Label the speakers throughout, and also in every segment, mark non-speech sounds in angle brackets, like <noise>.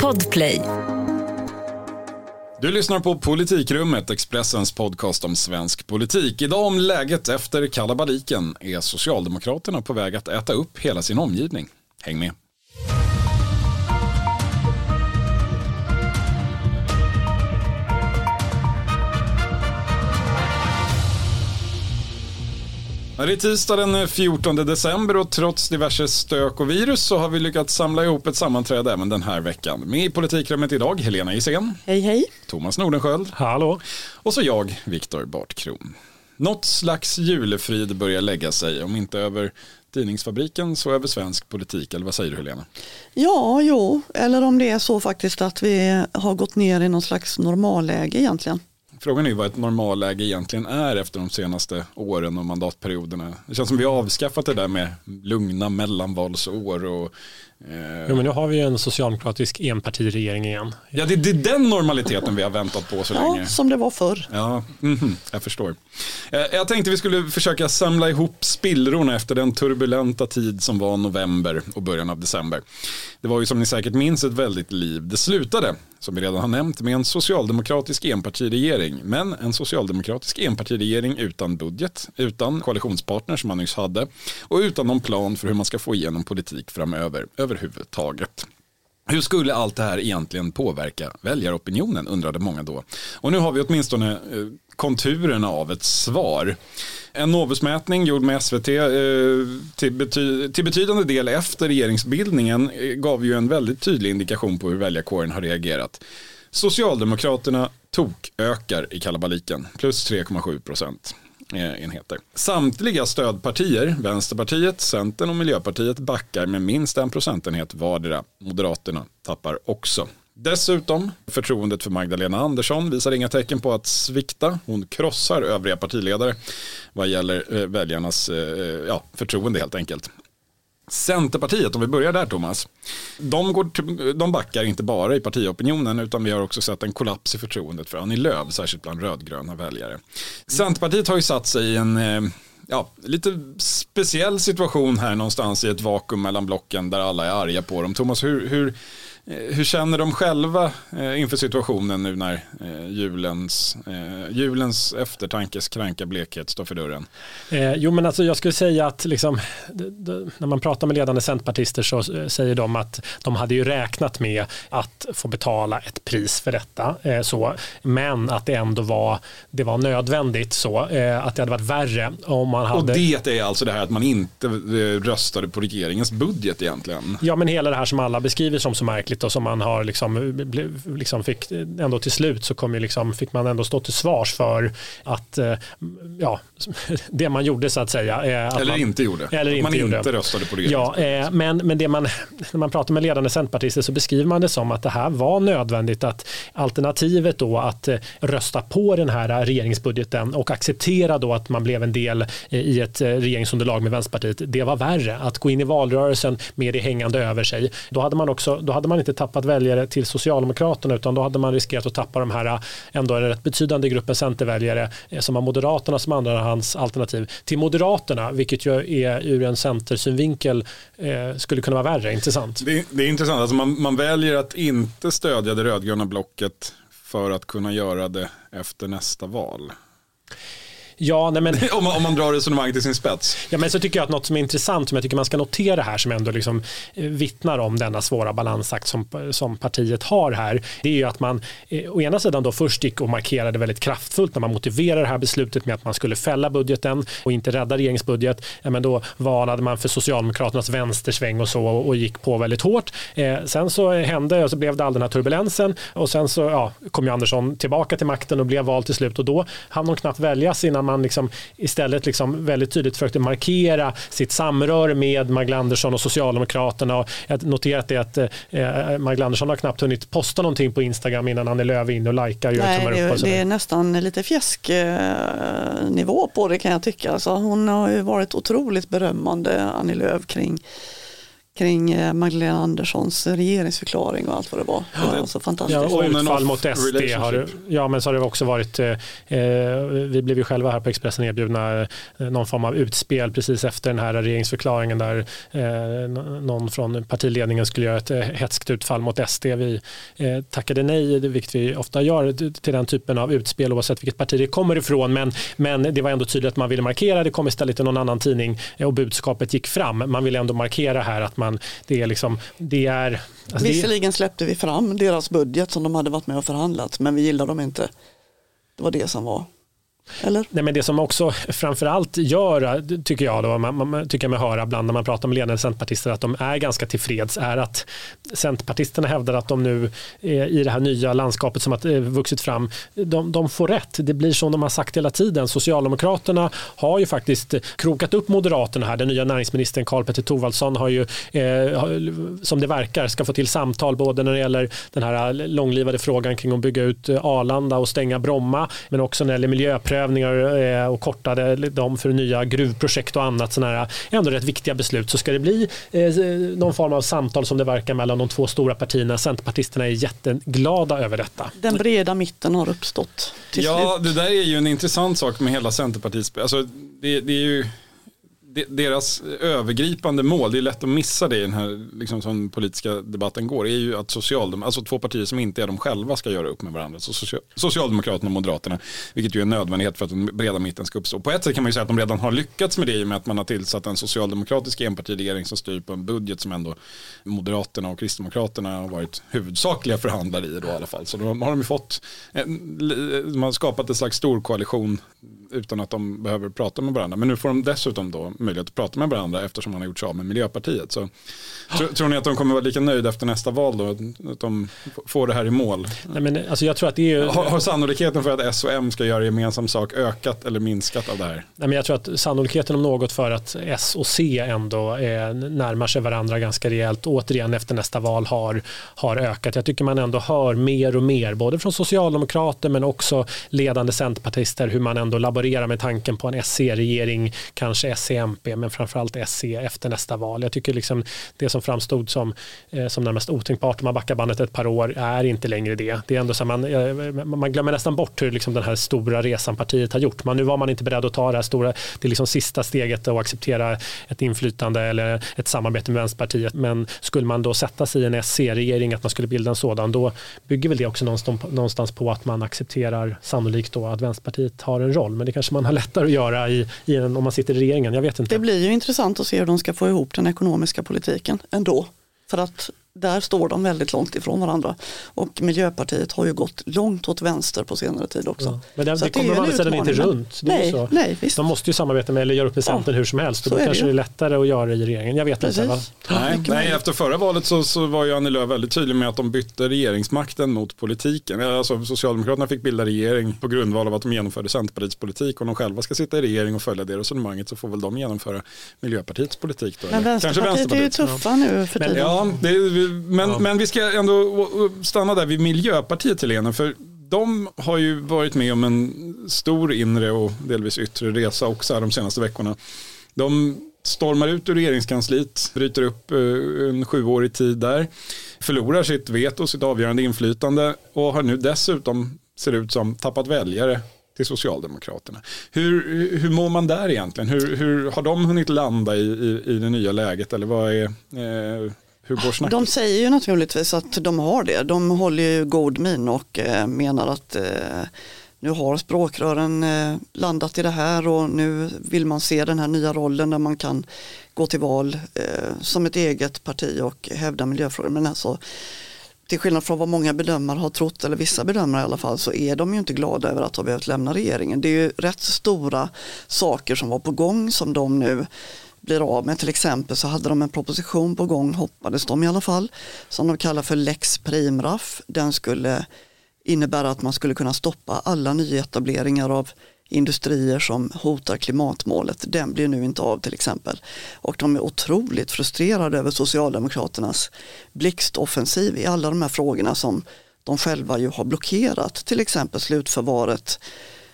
Speaker 1: Podplay.
Speaker 2: Du lyssnar på Politikrummet, Expressens podcast om svensk politik. Idag om läget efter kalabaliken. Är Socialdemokraterna på väg att äta upp hela sin omgivning? Häng med. Det är tisdag den 14 december och trots diverse stök och virus så har vi lyckats samla ihop ett sammanträde även den här veckan. Med i politikrummet idag Helena Gissén.
Speaker 3: Hej hej.
Speaker 2: Thomas Nordenskjöld.
Speaker 4: Hallå.
Speaker 2: Och så jag, Viktor Bartkron. Något slags julefrid börjar lägga sig, om inte över Tidningsfabriken så över svensk politik, eller vad säger du Helena?
Speaker 3: Ja, jo, eller om det är så faktiskt att vi har gått ner i någon slags normalläge egentligen.
Speaker 2: Frågan är vad ett normalläge egentligen är efter de senaste åren och mandatperioderna. Det känns som vi har avskaffat det där med lugna mellanvalsår och
Speaker 4: Eh, jo, men nu har vi en socialdemokratisk enpartiregering igen.
Speaker 2: Ja, det, det är den normaliteten vi har väntat på så
Speaker 3: ja,
Speaker 2: länge.
Speaker 3: som det var förr.
Speaker 2: Ja, mm, jag förstår. Eh, jag tänkte vi skulle försöka samla ihop spillrorna efter den turbulenta tid som var november och början av december. Det var ju som ni säkert minns ett väldigt liv. Det slutade, som vi redan har nämnt, med en socialdemokratisk enpartiregering. Men en socialdemokratisk enpartiregering utan budget, utan koalitionspartner som man nyss hade och utan någon plan för hur man ska få igenom politik framöver överhuvudtaget. Hur skulle allt det här egentligen påverka väljaropinionen undrade många då. Och nu har vi åtminstone eh, konturerna av ett svar. En Novusmätning gjord med SVT eh, till, bety till betydande del efter regeringsbildningen eh, gav ju en väldigt tydlig indikation på hur väljarkåren har reagerat. Socialdemokraterna tok ökar i kalabaliken, plus 3,7 procent. Eh, enheter. Samtliga stödpartier, Vänsterpartiet, Centern och Miljöpartiet backar med minst en procentenhet vardera. Moderaterna tappar också. Dessutom, förtroendet för Magdalena Andersson visar inga tecken på att svikta. Hon krossar övriga partiledare vad gäller eh, väljarnas eh, eh, ja, förtroende helt enkelt. Centerpartiet, om vi börjar där Thomas, de, går till, de backar inte bara i partiopinionen utan vi har också sett en kollaps i förtroendet för Annie Lööf, särskilt bland rödgröna väljare. Centerpartiet har ju satt sig i en ja, lite speciell situation här någonstans i ett vakuum mellan blocken där alla är arga på dem. Thomas, hur, hur, hur känner de själva eh, inför situationen nu när eh, julens, julens eftertankes kranka blekhet står för dörren?
Speaker 4: Eh, jo men alltså jag skulle säga att liksom, när man pratar med ledande centerpartister så säger de att de hade ju räknat med att få betala ett pris för detta. Eh, så, men att det ändå var, det var nödvändigt så eh, att det hade varit värre om man hade...
Speaker 2: Och det är alltså det här att man inte röstade på regeringens budget egentligen?
Speaker 4: Ja men hela det här som alla beskriver som så märkligt och som man har liksom, liksom fick ändå till slut så kom ju liksom, fick man ändå stå till svars för att eh, ja, <laughs> det man gjorde så att säga.
Speaker 2: Att eller
Speaker 4: man,
Speaker 2: inte gjorde.
Speaker 4: Eller inte
Speaker 2: man
Speaker 4: gjorde.
Speaker 2: inte röstade på det.
Speaker 4: Ja, eh, men, men det man, när man pratar med ledande centerpartister så beskriver man det som att det här var nödvändigt att alternativet då att eh, rösta på den här regeringsbudgeten och acceptera då att man blev en del i ett regeringsunderlag med Vänsterpartiet. Det var värre att gå in i valrörelsen med det hängande över sig. Då hade man också, då hade man inte tappat väljare till Socialdemokraterna utan då hade man riskerat att tappa de här äh, ändå en rätt betydande gruppen centerväljare äh, som har Moderaterna som andrahandsalternativ till Moderaterna vilket ju är ur en centersynvinkel eh, skulle kunna vara värre, intressant.
Speaker 2: Det, det är intressant, alltså man, man väljer att inte stödja det rödgröna blocket för att kunna göra det efter nästa val.
Speaker 4: Ja, nej men, <laughs>
Speaker 2: om, man, om man drar resonemanget till sin spets.
Speaker 4: Ja, men så tycker jag att något som är intressant som jag tycker man ska notera här som ändå liksom eh, vittnar om denna svåra balansakt som, som partiet har här. Det är ju att man eh, å ena sidan då först gick och markerade väldigt kraftfullt när man motiverade det här beslutet med att man skulle fälla budgeten och inte rädda regeringsbudget. Ja, men då varnade man för Socialdemokraternas vänstersväng och så och gick på väldigt hårt. Eh, sen så hände och så blev det all den här turbulensen och sen så ja, kom ju Andersson tillbaka till makten och blev vald till slut och då hann de knappt väljas innan man liksom istället liksom väldigt tydligt försökte markera sitt samröre med Magdalena Andersson och Socialdemokraterna. Och jag noterat det att eh, Magdalena Andersson har knappt hunnit posta någonting på Instagram innan Annie Lööf in och likar.
Speaker 3: Nej, det, det är nästan lite fjäsknivå på det kan jag tycka. Alltså, hon har ju varit otroligt berömmande, Annie Lööf, kring kring eh, Magdalena Anderssons regeringsförklaring och allt vad det var. Det var så fantastiskt.
Speaker 4: Ja, och utfall mot SD har, ja, men så har det också varit, eh, eh, vi blev ju själva här på Expressen erbjudna eh, någon form av utspel precis efter den här regeringsförklaringen där eh, någon från partiledningen skulle göra ett eh, hetskt utfall mot SD. Vi eh, tackade nej, vilket vi ofta gör till den typen av utspel oavsett vilket parti det kommer ifrån. Men, men det var ändå tydligt att man ville markera, det kom istället till någon annan tidning och budskapet gick fram. Man ville ändå markera här att man, det är liksom, det är...
Speaker 3: Alltså Visserligen släppte vi fram deras budget som de hade varit med och förhandlat, men vi gillade dem inte. Det var det som var eller?
Speaker 4: Nej, men det som också framförallt gör, tycker jag, då, man, man, tycker jag mig höra ibland när man pratar med ledande centerpartister att de är ganska tillfreds är att centerpartisterna hävdar att de nu eh, i det här nya landskapet som har eh, vuxit fram, de, de, får rätt. Det blir som de har sagt hela tiden. Socialdemokraterna har ju faktiskt krokat upp Moderaterna här. Den nya näringsministern Karl Petter Thorwaldsson har ju, eh, som det verkar, ska få till samtal både när det gäller den här långlivade frågan kring att bygga ut eh, Arlanda och stänga Bromma, men också när det gäller miljöprövning miljöprövningar eh, och kortade dem för nya gruvprojekt och annat sådana här ändå rätt viktiga beslut så ska det bli eh, någon form av samtal som det verkar mellan de två stora partierna. Centerpartisterna är jätteglada över detta.
Speaker 3: Den breda mitten har uppstått.
Speaker 2: ja, slut. det där är ju en intressant sak med hela Centerpartiets, alltså det, det är ju deras övergripande mål, det är lätt att missa det i den här liksom, som politiska debatten går, är ju att alltså två partier som inte är de själva ska göra upp med varandra. Så Socialdemokraterna och Moderaterna, vilket ju är en nödvändighet för att den breda mitten ska uppstå. På ett sätt kan man ju säga att de redan har lyckats med det i och med att man har tillsatt en socialdemokratisk enpartiregering som styr på en budget som ändå Moderaterna och Kristdemokraterna har varit huvudsakliga förhandlare i då i alla fall. Så då har de ju fått, man har skapat en slags stor koalition utan att de behöver prata med varandra. Men nu får de dessutom då möjlighet att prata med varandra eftersom man har gjort sig av med Miljöpartiet. Så, tror, tror ni att de kommer vara lika nöjda efter nästa val då? Att de får det här i mål?
Speaker 4: Nej, men, alltså, jag tror att det är
Speaker 2: har, har sannolikheten för att S och M ska göra gemensam sak ökat eller minskat av det här?
Speaker 4: Nej, men jag tror att sannolikheten om något för att S och C ändå är, närmar sig varandra ganska rejält återigen efter nästa val har, har ökat. Jag tycker man ändå hör mer och mer både från socialdemokrater men också ledande centerpartister hur man ändå laborerar med tanken på en SC-regering, kanske MP men framförallt SC efter nästa val. Jag tycker liksom det som framstod som, eh, som närmast otänkbart om man backar bandet ett par år är inte längre det. det är ändå så man, eh, man glömmer nästan bort hur liksom den här stora resan partiet har gjort. Man, nu var man inte beredd att ta det här stora, det liksom sista steget och acceptera ett inflytande eller ett samarbete med Vänsterpartiet. Men skulle man då sätta sig i en SC-regering, att man skulle bilda en sådan, då bygger väl det också någonstans på att man accepterar sannolikt då att Vänsterpartiet har en roll. Men det kanske man har lättare att göra i, i en, om man sitter i regeringen. Jag vet inte.
Speaker 3: Det blir ju intressant att se hur de ska få ihop den ekonomiska politiken ändå. För att där står de väldigt långt ifrån varandra. Och Miljöpartiet har ju gått långt åt vänster på senare tid också. Ja.
Speaker 4: Men det, det kommer man sedan inte runt.
Speaker 3: nej, så. nej, visst.
Speaker 4: De måste ju samarbeta med eller göra upp med Centern ja, hur som helst. Och då är kanske det är lättare att göra i regeringen. Jag vet Precis. inte. Va?
Speaker 2: Nej, nej, efter förra valet så, så var ju Annie Lööf väldigt tydlig med att de bytte regeringsmakten mot politiken. Alltså, Socialdemokraterna fick bilda regering på grundval av att de genomförde Centerpartiets politik. Om de själva ska sitta i regering och följa det resonemanget så får väl de genomföra Miljöpartiets politik. Då,
Speaker 3: men Vänsterpartiet, Vänsterpartiet är ju tuffa nu för tiden.
Speaker 2: Ja, det, men, ja. men vi ska ändå stanna där vid Miljöpartiet Helena. För de har ju varit med om en stor inre och delvis yttre resa också här de senaste veckorna. De stormar ut ur regeringskansliet, bryter upp eh, en sjuårig tid där, förlorar sitt veto, sitt avgörande inflytande och har nu dessutom, ser ut som, tappat väljare till Socialdemokraterna. Hur, hur mår man där egentligen? Hur, hur har de hunnit landa i, i, i det nya läget eller vad är, eh, hur går snacket?
Speaker 3: De säger ju naturligtvis att de har det. De håller ju god min och eh, menar att eh, nu har språkrören eh, landat i det här och nu vill man se den här nya rollen där man kan gå till val eh, som ett eget parti och hävda miljöfrågor. Men alltså, till skillnad från vad många bedömare har trott, eller vissa bedömare i alla fall, så är de ju inte glada över att ha behövt lämna regeringen. Det är ju rätt stora saker som var på gång som de nu blir av med. Till exempel så hade de en proposition på gång, hoppades de i alla fall, som de kallar för Lex primraff. Den skulle innebära att man skulle kunna stoppa alla nyetableringar av industrier som hotar klimatmålet. Den blir nu inte av till exempel. Och de är otroligt frustrerade över Socialdemokraternas blixtoffensiv i alla de här frågorna som de själva ju har blockerat. Till exempel slutförvaret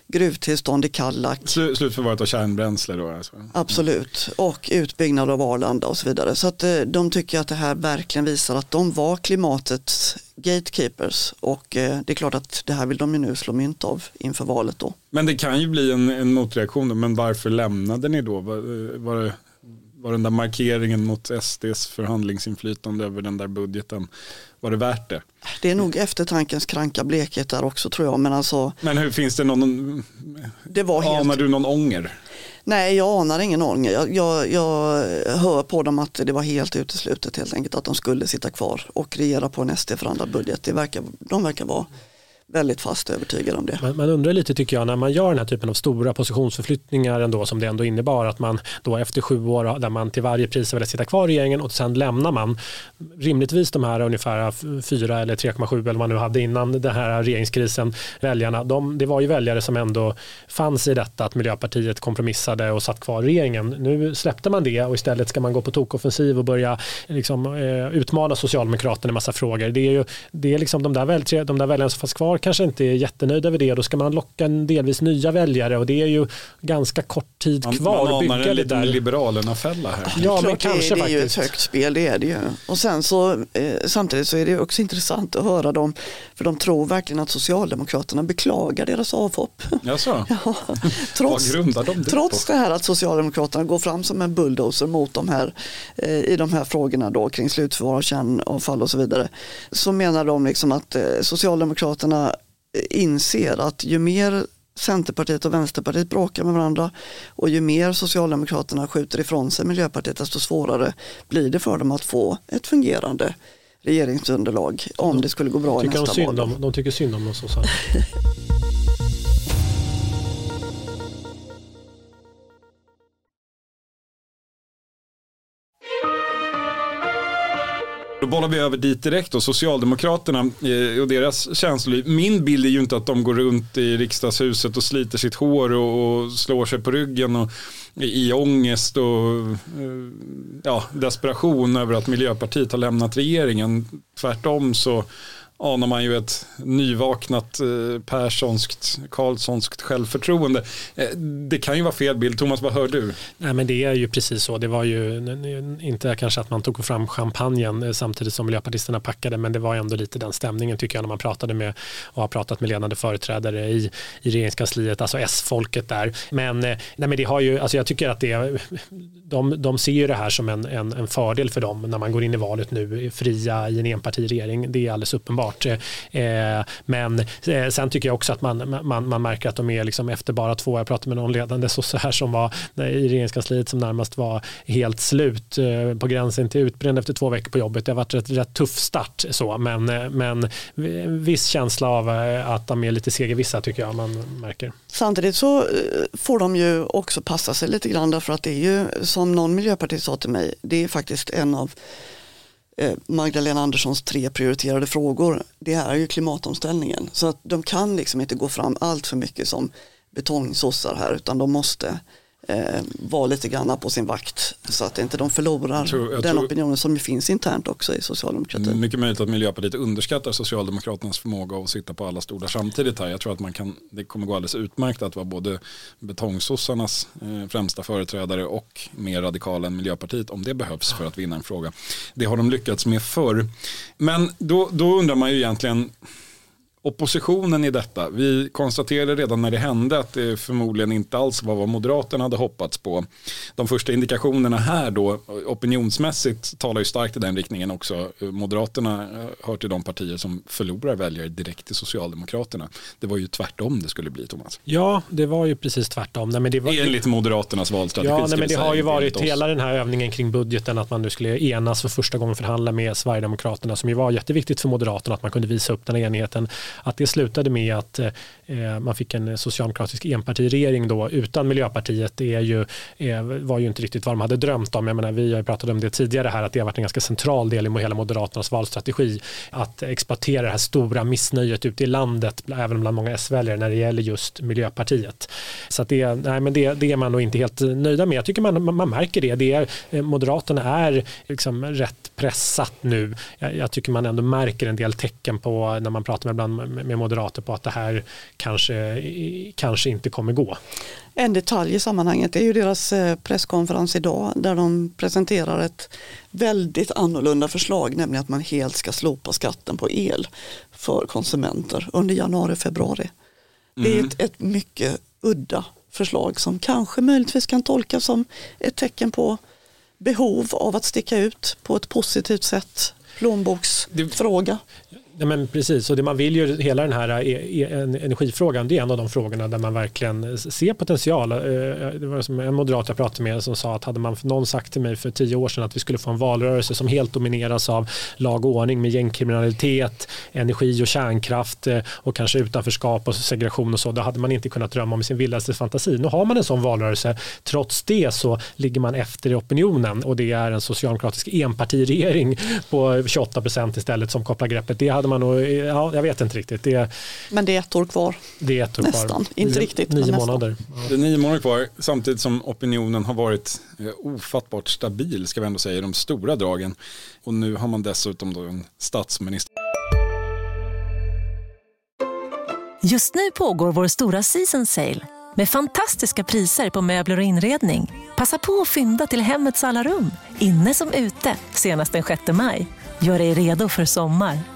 Speaker 3: gruvtillstånd i Kallak.
Speaker 2: Slu, slutförvaret av kärnbränsle då? Alltså.
Speaker 3: Absolut, och utbyggnad av Arlanda och så vidare. Så att eh, de tycker att det här verkligen visar att de var klimatets gatekeepers och eh, det är klart att det här vill de ju nu slå mynt av inför valet då.
Speaker 2: Men det kan ju bli en, en motreaktion då, men varför lämnade ni då? Var, var, det, var den där markeringen mot SDs förhandlingsinflytande över den där budgeten, var det värt det?
Speaker 3: Det är nog eftertankens kranka blekhet där också tror jag. Men, alltså,
Speaker 2: men hur finns det någon,
Speaker 3: det var helt...
Speaker 2: anar du någon ånger?
Speaker 3: Nej, jag anar ingen ånger. Jag, jag, jag, hör på dem att det var helt uteslutet helt enkelt att de skulle sitta kvar och regera på en SD-förhandlad budget. Det verkar, de verkar vara väldigt fast övertygad om det.
Speaker 4: Man, man, undrar lite tycker jag när man gör den här typen av stora positionsförflyttningar ändå som det ändå innebar att man då efter sju år där man till varje pris vill sitta kvar i regeringen och sen lämnar man rimligtvis de här ungefär 4 eller 3,7 eller vad man nu hade innan den här regeringskrisen väljarna de, det var ju väljare som ändå fanns i detta att Miljöpartiet kompromissade och satt kvar i regeringen. Nu släppte man det och istället ska man gå på tokoffensiv och börja liksom, eh, utmana Socialdemokraterna i massa frågor. Det är ju det är liksom de där, väl, de där väljarna som fanns kvar kanske inte är jättenöjda över det. Då ska man locka en delvis nya väljare och det är ju ganska kort tid kvar
Speaker 2: man,
Speaker 4: bygga
Speaker 2: en
Speaker 4: det där.
Speaker 2: Liberalerna-fälla här.
Speaker 3: Ja, men kanske det, är, det är ju ett högt spel, det är det ju. Och sen så eh, samtidigt så är det också intressant att höra dem, för de tror verkligen att Socialdemokraterna beklagar deras avhopp.
Speaker 2: Jaså? <laughs>
Speaker 3: ja, trots,
Speaker 2: Vad de det
Speaker 3: trots det här att Socialdemokraterna går fram som en bulldozer mot de här, eh, i de här frågorna då kring slutförvar av kärnavfall och så vidare, så menar de liksom att eh, Socialdemokraterna inser att ju mer Centerpartiet och Vänsterpartiet bråkar med varandra och ju mer Socialdemokraterna skjuter ifrån sig Miljöpartiet desto svårare blir det för dem att få ett fungerande regeringsunderlag om det skulle gå bra i nästa
Speaker 4: val. De, de tycker synd om oss. <laughs>
Speaker 2: Då bollar vi över dit direkt och Socialdemokraterna eh, och deras känsloliv. Min bild är ju inte att de går runt i riksdagshuset och sliter sitt hår och, slår sig på ryggen och i ångest och eh, ja, desperation över att Miljöpartiet har lämnat regeringen. Tvärtom så anar man ju ett nyvaknat eh, Perssonskt, Karlssonskt självförtroende. Eh, det kan ju vara fel bild. Thomas, vad hör du?
Speaker 4: Nej, men det är ju precis så. Det var ju inte kanske att man tog fram champagnen eh, samtidigt som miljöpartisterna packade, men det var ändå lite den stämningen tycker jag när man pratade med och har pratat med ledande företrädare i, i regeringskansliet, alltså S-folket där. Men, eh, nej, men det har ju, alltså jag tycker att det, de, de ser ju det här som en, en, en fördel för dem när man går in i valet nu, fria i en enpartiregering. Det är alldeles uppenbart såklart. Eh, men eh, sen tycker jag också att man, man, man märker att de är liksom efter bara två, jag pratade med någon ledande så här som var eh, i regeringskansliet som närmast var helt slut på gränsen till utbränd efter två veckor på jobbet. Det har varit rätt, rätt tuff start så, men, men viss känsla av att de är lite segervissa tycker jag man märker.
Speaker 3: Samtidigt så får de ju också passa sig lite grann därför att det är ju som någon miljöpartist sa till mig, det är faktiskt en av Eh, Magdalena Anderssons tre prioriterade frågor, det är ju klimatomställningen. Så att de kan liksom inte gå fram allt för mycket som betongsossar här utan de måste eh, vara lite grann på sin vakt så att inte de förlorar jag tror, jag den tror, opinionen som finns internt också i socialdemokratin.
Speaker 2: Mycket möjligt att Miljöpartiet underskattar Socialdemokraternas förmåga att sitta på alla stolar samtidigt här. Jag tror att man kan, det kommer gå alldeles utmärkt att vara både betongsossarnas eh, främsta företrädare och mer radikala än Miljöpartiet om det behövs för att vinna en fråga. Det har de lyckats med förr. Men då, då undrar man ju egentligen oppositionen i detta. Vi konstaterade redan när det hände att det förmodligen inte alls var vad Moderaterna hade hoppats på. De första indikationerna här då opinionsmässigt talar ju starkt i den riktningen också. Moderaterna eh, hör till de partier som förlorar väljare direkt till Socialdemokraterna. Det var ju tvärtom det skulle bli Thomas.
Speaker 4: Ja, det var ju precis tvärtom. Nej, men det var...
Speaker 2: Enligt Moderaternas valstrategi.
Speaker 4: Ja, nej, men det har ju varit hela den här övningen kring budgeten att man nu skulle enas för första gången förhandla med Sverigedemokraterna som ju var jätteviktigt för Moderaterna att man kunde visa upp den här enigheten att det slutade med att eh, eh, man fick en socialdemokratisk enpartiregering då utan Miljöpartiet det är ju, eh, var ju inte riktigt vad de hade drömt om. Jag menar, vi har pratat om det tidigare här att det har varit en ganska central del i hela Moderaternas valstrategi att exploatera det här stora missnöjet ute i landet även bland många S-väljare när det gäller just Miljöpartiet. Så att det, nej, men det, det är man nog inte helt nöjda med. Jag tycker man, man märker det. det är, eh, Moderaterna är liksom rätt pressat nu. Jag, jag tycker man ändå märker en del tecken på när man pratar med bland liksom med moderater på att det här kanske, kanske inte kommer gå.
Speaker 3: En detalj i sammanhanget är ju deras eh, presskonferens idag där de presenterar ett väldigt annorlunda förslag, nämligen att man helt ska slopa skatten på el för konsumenter under januari-februari. Det är mm. ett, ett mycket udda förslag som kanske möjligtvis kan tolkas som ett tecken på behov av att sticka ut på ett positivt sätt plånboksfråga.
Speaker 4: Ja, men precis, och det man vill ju, hela den här eh, e, energifrågan, det är en av de frågorna där man verkligen ser potential. Eh, eh, det var som en moderat jag pratade med som sa att hade man någon sagt till mig för tio år sedan att vi skulle få en valrörelse som helt domineras av lag och ordning med gängkriminalitet, energi och kärnkraft och kanske utanförskap och segregation och så, då hade man inte kunnat drömma om sin vildaste fantasi. Nu har man en sån valrörelse, trots det så ligger man efter i opinionen och det är en socialdemokratisk enpartiregering på 28 procent istället som kopplar greppet. Det hade hade man nog, ja, jag vet inte riktigt. Det,
Speaker 3: men det är ett år kvar.
Speaker 4: Det är ett år
Speaker 3: nästan,
Speaker 4: kvar.
Speaker 3: inte riktigt.
Speaker 4: Nio månader.
Speaker 2: Ja. Det är nio månader kvar samtidigt som opinionen har varit eh, ofattbart stabil ska vi ändå säga i de stora dragen. Och nu har man dessutom då en statsminister.
Speaker 1: Just nu pågår vår stora season sale med fantastiska priser på möbler och inredning. Passa på att fynda till hemmets alla rum, inne som ute, senast den 6 maj. Gör dig redo för sommar.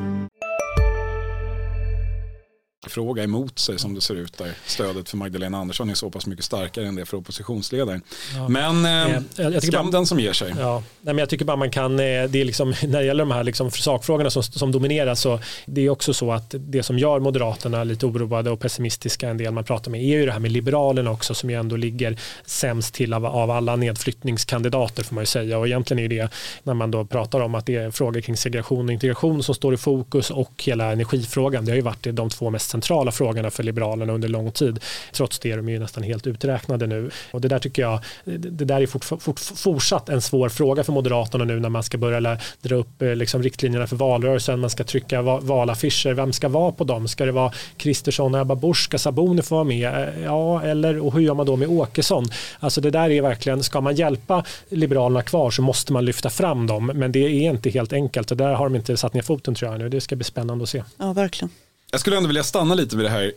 Speaker 2: fråga emot sig som det ser ut där stödet för Magdalena Andersson är så pass mycket starkare än det för oppositionsledaren. Ja. Men eh, jag, skam bara, den som ger sig.
Speaker 4: Ja, nej, men jag tycker bara man kan, eh, det är liksom, <laughs> när det gäller de här liksom sakfrågorna som, som dominerar så det är också så att det som gör Moderaterna lite oroade och pessimistiska en del man pratar med är ju det här med Liberalerna också som ju ändå ligger sämst till av, av alla nedflyttningskandidater får man ju säga och egentligen är det när man då pratar om att det är frågor kring segregation och integration som står i fokus och hela energifrågan. Det har ju varit de två mest centrala frågorna för Liberalerna under lång tid. Trots det är de ju nästan helt uträknade nu. Och det där tycker jag, det där är fort, fort, fortsatt en svår fråga för Moderaterna nu när man ska börja dra upp eh, liksom riktlinjerna för valrörelsen, man ska trycka valaffischer, vem ska vara på dem? Ska det vara Kristersson och Ebba Busch, ska Sabuni få vara med? Eh, ja, eller och hur gör man då med Åkesson? Alltså det där är verkligen, ska man hjälpa Liberalerna kvar så måste man lyfta fram dem, men det är inte helt enkelt. och där har de inte satt ner foten tror jag nu. Det ska bli spännande att se.
Speaker 3: Ja, verkligen.
Speaker 2: Jag skulle ändå vilja stanna lite vid det här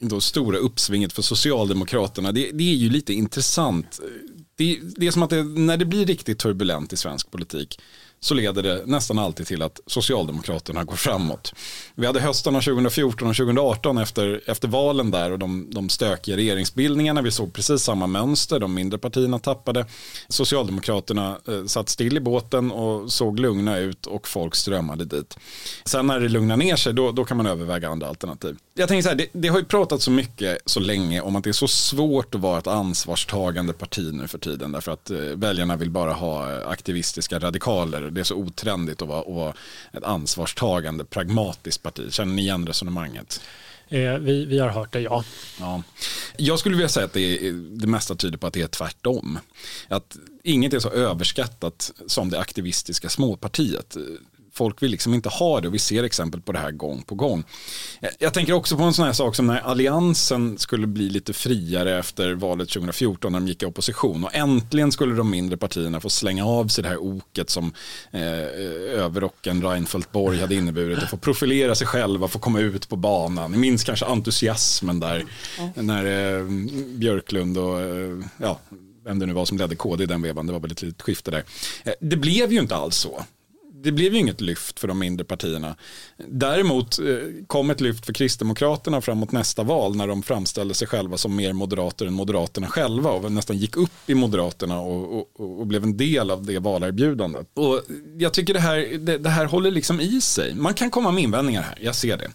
Speaker 2: då stora uppsvinget för Socialdemokraterna. Det, det är ju lite intressant. Det, det är som att det, när det blir riktigt turbulent i svensk politik så leder det nästan alltid till att Socialdemokraterna går framåt. Vi hade höstarna 2014 och 2018 efter, efter valen där och de, de stökiga regeringsbildningarna. Vi såg precis samma mönster, de mindre partierna tappade. Socialdemokraterna eh, satt still i båten och såg lugna ut och folk strömmade dit. Sen när det lugnar ner sig då, då kan man överväga andra alternativ. Jag tänker så här, det, det har ju pratat så mycket så länge om att det är så svårt att vara ett ansvarstagande parti nu för tiden därför att eh, väljarna vill bara ha eh, aktivistiska radikaler det är så otrendigt att vara, att vara ett ansvarstagande, pragmatiskt parti. Känner ni igen resonemanget?
Speaker 4: Eh, vi, vi har hört det, ja.
Speaker 2: ja. Jag skulle vilja säga att det, är, det mesta tyder på att det är tvärtom. Att inget är så överskattat som det aktivistiska småpartiet folk vill liksom inte ha det och vi ser exempel på det här gång på gång. Jag tänker också på en sån här sak som när alliansen skulle bli lite friare efter valet 2014 när de gick i opposition och äntligen skulle de mindre partierna få slänga av sig det här oket som eh, överrocken Reinfeldt Borg hade inneburit att få profilera sig själva, få komma ut på banan. Ni minns kanske entusiasmen där när eh, Björklund och eh, ja, vem det nu var som ledde KD i den vevan, det var väl ett litet skifte där. Eh, det blev ju inte alls så det blev ju inget lyft för de mindre partierna. Däremot eh, kom ett lyft för Kristdemokraterna framåt nästa val när de framställde sig själva som mer moderater än Moderaterna själva och nästan gick upp i Moderaterna och, och, och blev en del av det valerbjudandet. Och jag tycker det här, det, det här håller liksom i sig. Man kan komma med invändningar här, jag ser det.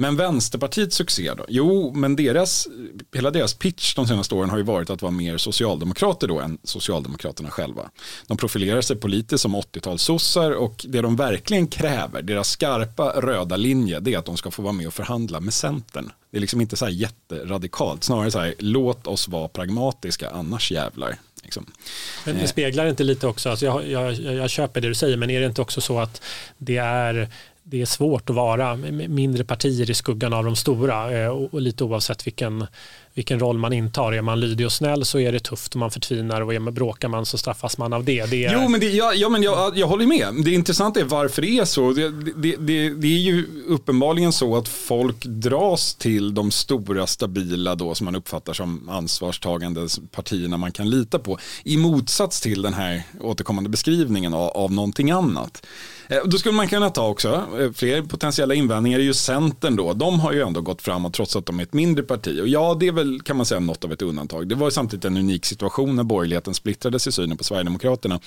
Speaker 2: Men Vänsterpartiets succé då? Jo, men deras, hela deras pitch de senaste åren har ju varit att vara mer socialdemokrater då än Socialdemokraterna själva. De profilerar sig politiskt som 80-talssossar och det de verkligen kräver, deras skarpa röda linje, det är att de ska få vara med och förhandla med Centern. Det är liksom inte så här jätteradikalt, snarare så här, låt oss vara pragmatiska, annars jävlar. Liksom.
Speaker 4: Men det speglar inte lite också, alltså jag, jag, jag, jag köper det du säger, men är det inte också så att det är det är svårt att vara mindre partier i skuggan av de stora eh, och lite oavsett vilken, vilken roll man intar. Är man lydig och snäll så är det tufft och man förtvinar och är man, bråkar man så straffas man av det. det är...
Speaker 2: Jo, men, det, ja, ja, men jag, jag håller med. Det intressanta är varför det är så. Det, det, det, det, är ju uppenbarligen så att folk dras till de stora, stabila, då, som man uppfattar som ansvarstagande partierna man kan lita på. I motsats till den här återkommande beskrivningen av, av någonting annat. Eh, då skulle man kunna ta också eh, fler potentiella invändningar är ju Centern då. De har ju ändå gått framåt trots att de är ett mindre parti. Och ja, det är väl kan man säga något av ett undantag. Det var samtidigt en unik situation när borgerligheten splittrades i synen på Sverigedemokraterna.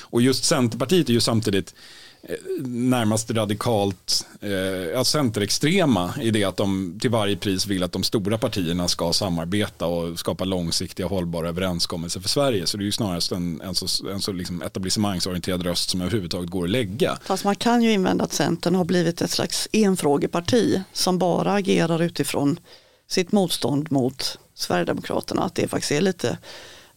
Speaker 2: Och just Centerpartiet är ju samtidigt eh, närmast radikalt eh, centerextrema i det att de till varje pris vill att de stora partierna ska samarbeta och skapa långsiktiga hållbara överenskommelser för Sverige. Så det är ju snarast en, en så, en så liksom etablissemangsorienterad röst som överhuvudtaget går att lägga.
Speaker 3: Fast man kan ju invända att Centern har blivit ett slags enfrågeparti som bara agerar utifrån sitt motstånd mot Sverigedemokraterna. Att det faktiskt är lite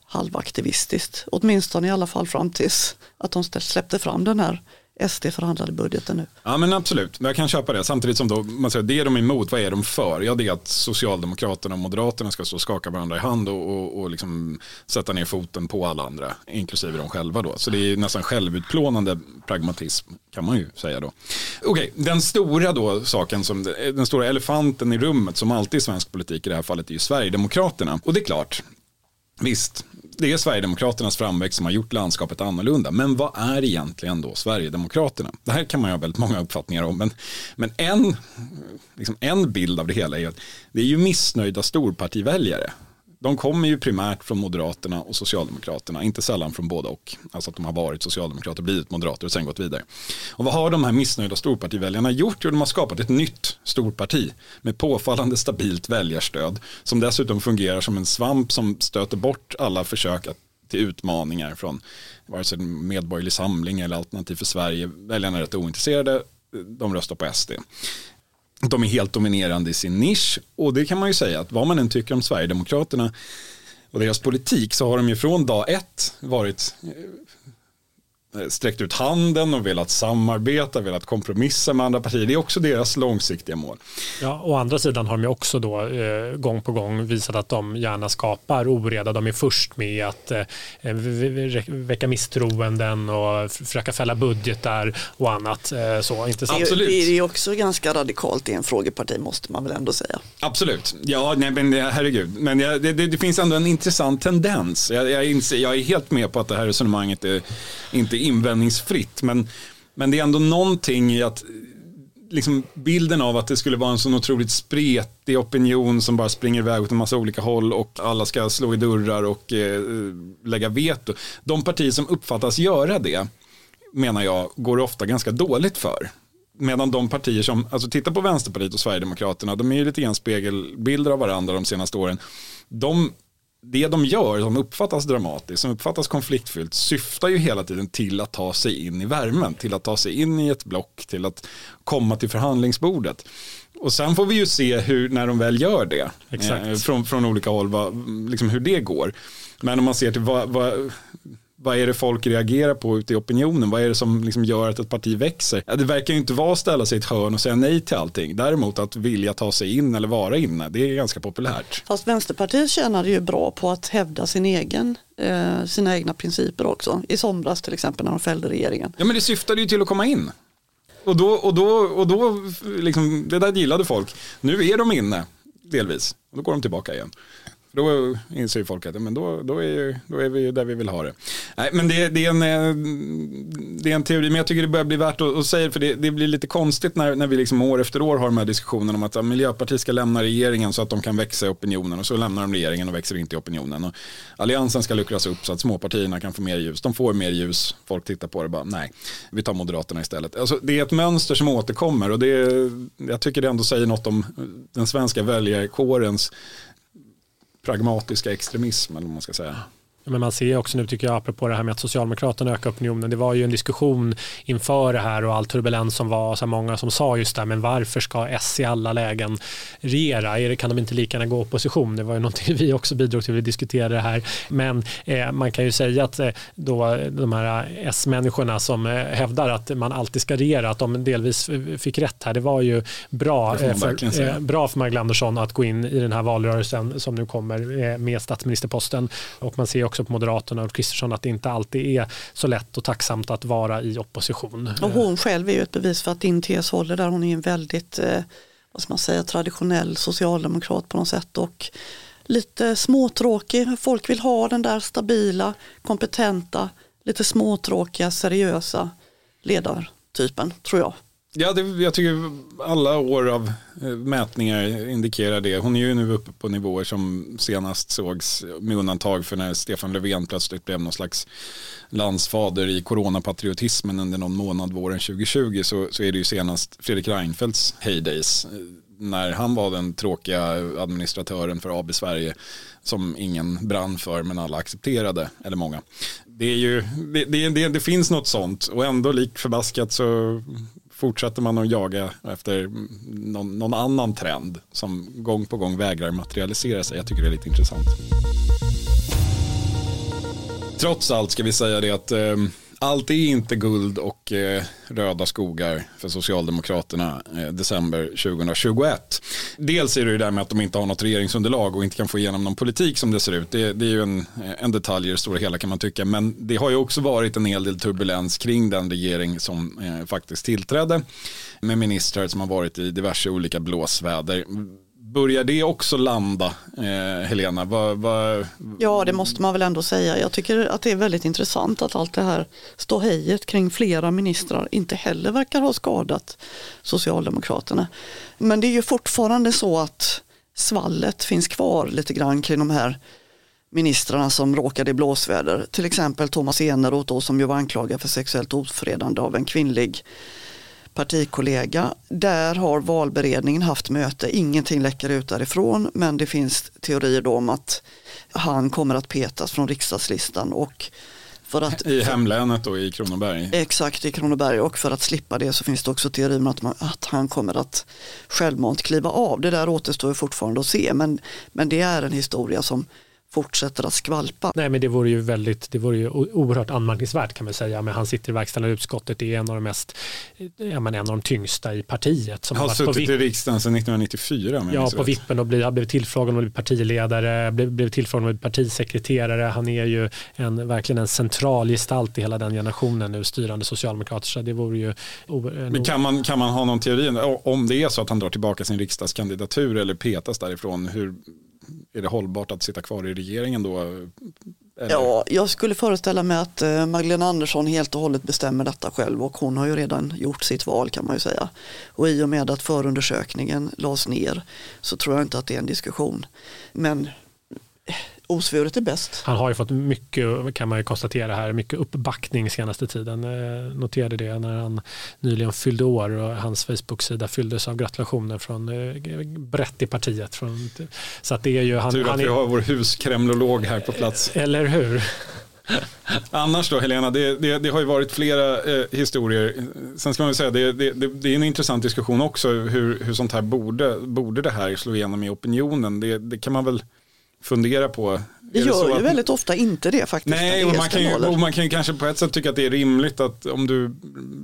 Speaker 3: halvaktivistiskt. Åtminstone i alla fall fram tills att de släppte fram den här SD förhandlade budgeten nu.
Speaker 2: Ja men absolut, jag kan köpa det. Samtidigt som då, man säger, det är de emot, vad är de för? Ja det är att Socialdemokraterna och Moderaterna ska stå och skaka varandra i hand och, och, och liksom sätta ner foten på alla andra, inklusive de själva då. Så det är nästan självutplånande pragmatism kan man ju säga då. Okej, okay, den stora då saken, som, den stora elefanten i rummet som alltid i svensk politik i det här fallet är ju Sverigedemokraterna. Och det är klart, Visst, det är Sverigedemokraternas framväxt som har gjort landskapet annorlunda. Men vad är egentligen då Sverigedemokraterna? Det här kan man ju ha väldigt många uppfattningar om. Men, men en, liksom en bild av det hela är att det är ju missnöjda storpartiväljare de kommer ju primärt från Moderaterna och Socialdemokraterna, inte sällan från båda och. Alltså att de har varit socialdemokrater, blivit moderater och sen gått vidare. Och vad har de här missnöjda storpartiväljarna gjort? Jo, de har skapat ett nytt storparti med påfallande stabilt väljarstöd som dessutom fungerar som en svamp som stöter bort alla försök att till utmaningar från vare sig medborgerlig samling eller alternativ för Sverige. Väljarna är rätt ointresserade, de röstar på SD de är helt dominerande i sin nisch. Och det kan man ju säga att vad man än tycker om Sverigedemokraterna och deras politik så har de ju från dag ett varit eh, sträckt ut handen och velat samarbeta, velat kompromissa med andra partier. Det är också deras långsiktiga mål.
Speaker 4: Ja, å andra sidan har de också då eh, gång på gång visat att de gärna skapar oreda. De är först med att eh, väcka misstroenden och försöka fälla budgetar och annat. Eh, så, inte
Speaker 3: så. Absolut. Det är också ganska radikalt i en frågeparti måste man väl ändå säga.
Speaker 2: Absolut, ja nej, men herregud. Men det, det, det finns ändå en intressant tendens. Jag, jag, inser, jag är helt med på att det här resonemanget är inte invändningsfritt. Men, men det är ändå någonting i att liksom bilden av att det skulle vara en sån otroligt spretig opinion som bara springer iväg åt en massa olika håll och alla ska slå i dörrar och eh, lägga veto. De partier som uppfattas göra det menar jag går ofta ganska dåligt för. Medan de partier som, alltså titta på Vänsterpartiet och Sverigedemokraterna, de är ju lite grann spegelbilder av varandra de senaste åren. De det de gör, som uppfattas dramatiskt, som uppfattas konfliktfyllt, syftar ju hela tiden till att ta sig in i värmen, till att ta sig in i ett block, till att komma till förhandlingsbordet. Och sen får vi ju se hur, när de väl gör det, eh, från, från olika håll, vad, liksom hur det går. Men om man ser till vad, vad vad är det folk reagerar på ute i opinionen? Vad är det som liksom gör att ett parti växer? Ja, det verkar ju inte vara att ställa sig i ett hörn och säga nej till allting. Däremot att vilja ta sig in eller vara inne, det är ganska populärt.
Speaker 3: Fast Vänsterpartiet tjänade ju bra på att hävda sin egen, eh, sina egna principer också. I somras till exempel när de fällde regeringen.
Speaker 2: Ja men det syftade ju till att komma in. Och då, och då, och då liksom, det där gillade folk. Nu är de inne, delvis. Och då går de tillbaka igen. Då inser ju folk att men då, då, är, då är vi där vi vill ha det. Nej, men det, det, är en, eh, det är en teori, men jag tycker det börjar bli värt att, att säga för det, det blir lite konstigt när, när vi liksom år efter år har de här diskussionerna om att ja, Miljöpartiet ska lämna regeringen så att de kan växa i opinionen och så lämnar de regeringen och växer inte i opinionen. Och Alliansen ska luckras upp så att småpartierna kan få mer ljus. De får mer ljus, folk tittar på det och bara nej, vi tar Moderaterna istället. Alltså, det är ett mönster som återkommer och det, jag tycker det ändå säger något om den svenska väljarkårens pragmatiska extremism eller vad man ska säga.
Speaker 4: Men man ser också nu tycker jag apropå det här med att Socialdemokraterna ökar opinionen. Det var ju en diskussion inför det här och all turbulens som var. Så många som sa just det men varför ska S i alla lägen regera? Kan de inte lika gärna gå opposition? Det var ju någonting <laughs> vi också bidrog till att diskutera det här. Men eh, man kan ju säga att eh, då de här S-människorna som eh, hävdar att man alltid ska regera, att de delvis fick rätt här. Det var ju bra, eh, för, eh, bra för Magdalena Andersson att gå in i den här valrörelsen som nu kommer eh, med statsministerposten. Och man ser också på Moderaterna och Kristersson att det inte alltid är så lätt och tacksamt att vara i opposition.
Speaker 3: Och hon själv är ju ett bevis för att din tes håller där. Hon är en väldigt eh, vad ska man säga, traditionell socialdemokrat på något sätt och lite småtråkig. Folk vill ha den där stabila, kompetenta, lite småtråkiga, seriösa ledartypen tror jag.
Speaker 2: Ja, det, jag tycker alla år av eh, mätningar indikerar det. Hon är ju nu uppe på nivåer som senast sågs med undantag för när Stefan Löfven plötsligt blev någon slags landsfader i coronapatriotismen under någon månad våren 2020 så, så är det ju senast Fredrik Reinfeldts heydays eh, när han var den tråkiga administratören för AB Sverige som ingen brann för men alla accepterade, eller många. Det, är ju, det, det, det, det finns något sånt och ändå lik förbaskat så fortsätter man att jaga efter någon, någon, annan trend som gång på gång vägrar materialisera sig. Jag tycker det är lite intressant. Trots allt ska vi säga det att eh, allt är inte guld och eh, röda skogar för Socialdemokraterna eh, december 2021. Dels är det ju det där med att de inte har något regeringsunderlag och inte kan få igenom någon politik som det ser ut. Det, det är ju en, eh, en detalj i det stora hela kan man tycka. Men det har ju också varit en hel del turbulens kring den regering som eh, faktiskt tillträdde med ministrar som har varit i diverse olika blåsväder Börjar det också landa, eh, Helena? Va, va...
Speaker 3: Ja, det måste man väl ändå säga. Jag tycker att det är väldigt intressant att allt det här ståhejet kring flera ministrar inte heller verkar ha skadat Socialdemokraterna. Men det är ju fortfarande så att svallet finns kvar lite grann kring de här ministrarna som råkade i blåsväder. Till exempel Thomas Eneroth som ju var anklagad för sexuellt ofredande av en kvinnlig partikollega. Där har valberedningen haft möte, ingenting läcker ut därifrån men det finns teorier då om att han kommer att petas från riksdagslistan och för att,
Speaker 2: I hemlänet då i Kronoberg?
Speaker 3: Exakt i Kronoberg och för att slippa det så finns det också teorier om att, man, att han kommer att självmant kliva av. Det där återstår fortfarande att se men, men det är en historia som fortsätter att skvalpa.
Speaker 4: Nej men det vore ju väldigt, det vore ju oerhört anmärkningsvärt kan man säga. Men han sitter i verkställande utskottet, det är en av de mest, ja, men en av de tyngsta i partiet.
Speaker 2: Som har, har suttit i riksdagen sedan 1994.
Speaker 4: Ja, på vippen och blivit, har blivit tillfrågad om att bli partiledare, blivit tillfrågad om att bli partisekreterare. Han är ju en, verkligen en central gestalt i hela den generationen nu, styrande socialdemokrater. Så det vore ju...
Speaker 2: Men kan man, kan man ha någon teori om det är så att han drar tillbaka sin riksdagskandidatur eller petas därifrån? Hur, är det hållbart att sitta kvar i regeringen då?
Speaker 3: Eller? Ja, jag skulle föreställa mig att eh, Magdalena Andersson helt och hållet bestämmer detta själv och hon har ju redan gjort sitt val kan man ju säga. Och i och med att förundersökningen lades ner så tror jag inte att det är en diskussion. Men osvuret är bäst.
Speaker 4: Han har ju fått mycket, kan man ju konstatera här, mycket uppbackning senaste tiden. Jag noterade det när han nyligen fyllde år och hans Facebook-sida fylldes av gratulationer från eh, brett i partiet. Från,
Speaker 2: så att det är ju han, Tur att han är, vi har vår huskremlolog här på plats.
Speaker 4: Eller hur?
Speaker 2: Annars då Helena, det, det, det, har ju varit flera eh, historier. Sen ska man säga, det, det, det, är en intressant diskussion också hur, hur sånt här borde, borde det här slå igenom i opinionen. Det, det kan man väl fundera på
Speaker 3: det gör det ju att, väldigt ofta inte det faktiskt.
Speaker 2: Nej, och man, kan ju, och man kan ju kanske på ett sätt tycka att det är rimligt att om du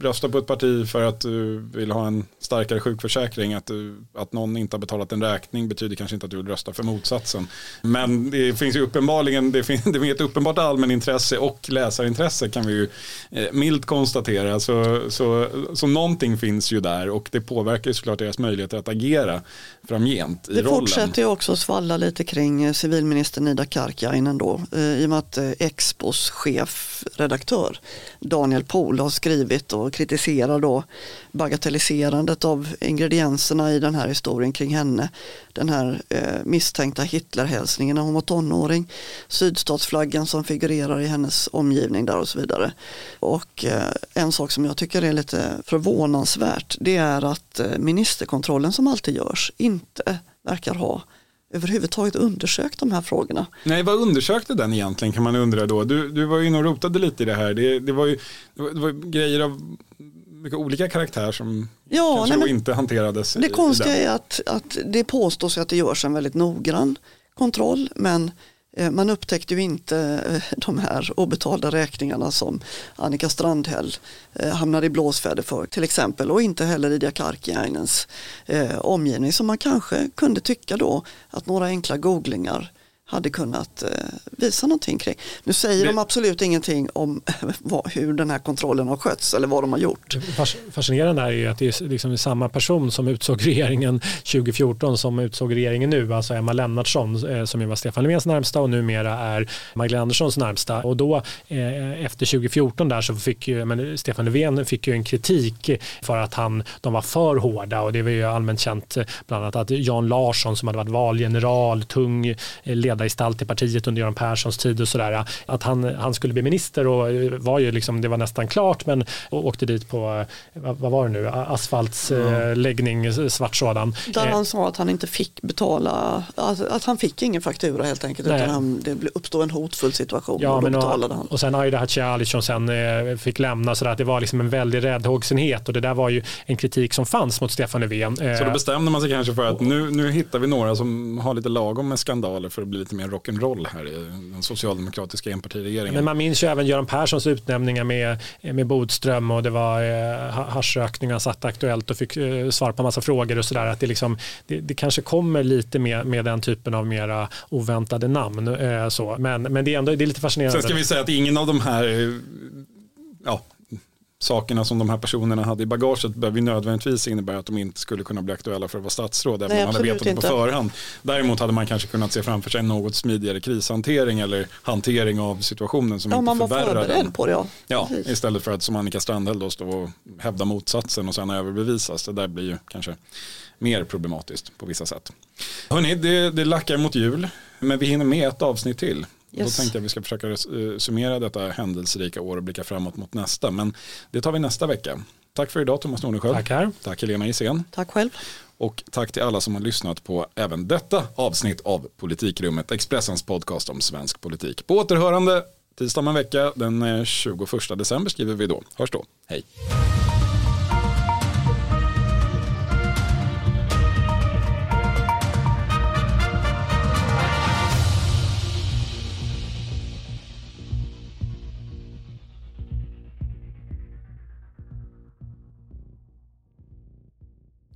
Speaker 2: röstar på ett parti för att du vill ha en starkare sjukförsäkring, att, du, att någon inte har betalat en räkning betyder kanske inte att du vill rösta för motsatsen. Men det finns ju uppenbarligen, det finns, det finns ett uppenbart allmänintresse och läsarintresse kan vi ju eh, milt konstatera. Så, så, så någonting finns ju där och det påverkar ju såklart deras möjligheter att agera framgent i
Speaker 3: det
Speaker 2: rollen.
Speaker 3: Det fortsätter ju också svalla lite kring eh, civilminister Nida Kark Kärkkainen då, eh, i och med att eh, Expos Expos chefredaktör Daniel Pohl har skrivit och kritiserar då bagatelliserandet av ingredienserna i den här historien kring henne. Den här eh, misstänkta Hitlerhälsningen när hon var tonåring, sydstatsflaggan som figurerar i hennes omgivning där och så vidare. Och eh, en sak som jag tycker är lite förvånansvärt det är att eh, ministerkontrollen som alltid görs inte verkar ha överhuvudtaget undersökt de här frågorna.
Speaker 2: Nej, vad undersökte den egentligen kan man undra då? Du, du var ju inne och rotade lite i det här. Det, det, var ju det var, det var grejer av mycket olika karaktär som ja, kanske nej, inte hanterades.
Speaker 3: Det konstiga är att, att det påstås att det görs en väldigt noggrann kontroll men Eh, man upptäckte ju inte eh, de här obetalda räkningarna som Annika Strandhäll eh, hamnade i blåsväder för till exempel och inte heller Lydia Karkiainens omgivning som man kanske kunde tycka då att några enkla googlingar hade kunnat eh, visa någonting kring. Nu säger det... de absolut ingenting om <laughs> vad, hur den här kontrollen har skötts eller vad de har gjort.
Speaker 4: Fascinerande är ju att det är liksom samma person som utsåg regeringen <laughs> 2014 som utsåg regeringen nu, alltså Emma Lennartsson eh, som ju var Stefan Löfvens närmsta och numera är Magdalena Anderssons närmsta. Och då eh, efter 2014 där så fick ju, men Stefan Löfven fick ju en kritik för att han, de var för hårda och det var ju allmänt känt bland annat att Jan Larsson som hade varit valgeneral, tung ledare ledargestalt i partiet under Göran Perssons tid och sådär. Att han, han skulle bli minister och var ju liksom, det var nästan klart men åkte dit på, vad, var det nu, asfaltsläggning, mm. svart sådan.
Speaker 3: Där han sa att han inte fick betala, att, han fick ingen faktura helt enkelt Nej. utan han, det uppstod en hotfull situation ja, och då betalade han.
Speaker 4: Och sen Aida Hadzialic som sen eh, fick lämna så att det var liksom en väldig räddhågsenhet och det där var ju en kritik som fanns mot Stefan Löfven.
Speaker 2: Så då eh, bestämde man sig kanske för att nu, nu hittar vi några som har lite lagom med skandaler för att bli lite mer rock'n'roll här i den socialdemokratiska enpartiregeringen.
Speaker 4: Men man minns ju även Göran Perssons utnämningar med, med Bodström och det var eh, haschrökningar satt aktuellt och fick eh, svar på massa frågor och sådär. Att det, liksom, det, det, kanske kommer lite med, med den typen av mera oväntade namn. Eh, så. Men, men det är ändå det är lite fascinerande.
Speaker 2: Sen ska vi säga att ingen av de här ja, sakerna som de här personerna hade i bagaget behöver nödvändigtvis innebära att de inte skulle kunna bli aktuella för att vara statsråd även om man hade vetat det på förhand. Däremot hade man kanske kunnat se framför sig något smidigare krishantering eller hantering av situationen som ja, inte förvärrar den.
Speaker 3: På det, ja.
Speaker 2: ja, istället för att som Annika Strandhäll då stå och hävda motsatsen och sen överbevisas. Det där blir ju kanske mer problematiskt på vissa sätt. Hörni, det, det lackar mot jul men vi hinner med ett avsnitt till. Yes. Då tänkte jag att vi ska försöka eh, summera detta händelserika år och blicka framåt mot nästa. Men det tar vi nästa vecka. Tack för idag Thomas Nordenskjöld.
Speaker 4: Tackar.
Speaker 2: Tack Helena Isén.
Speaker 3: Tack själv.
Speaker 2: Och tack till alla som har lyssnat på även detta avsnitt av Politikrummet, Expressens podcast om svensk politik. På återhörande tisdag om en vecka, den 21 eh, december skriver vi då. Hörs då. Hej.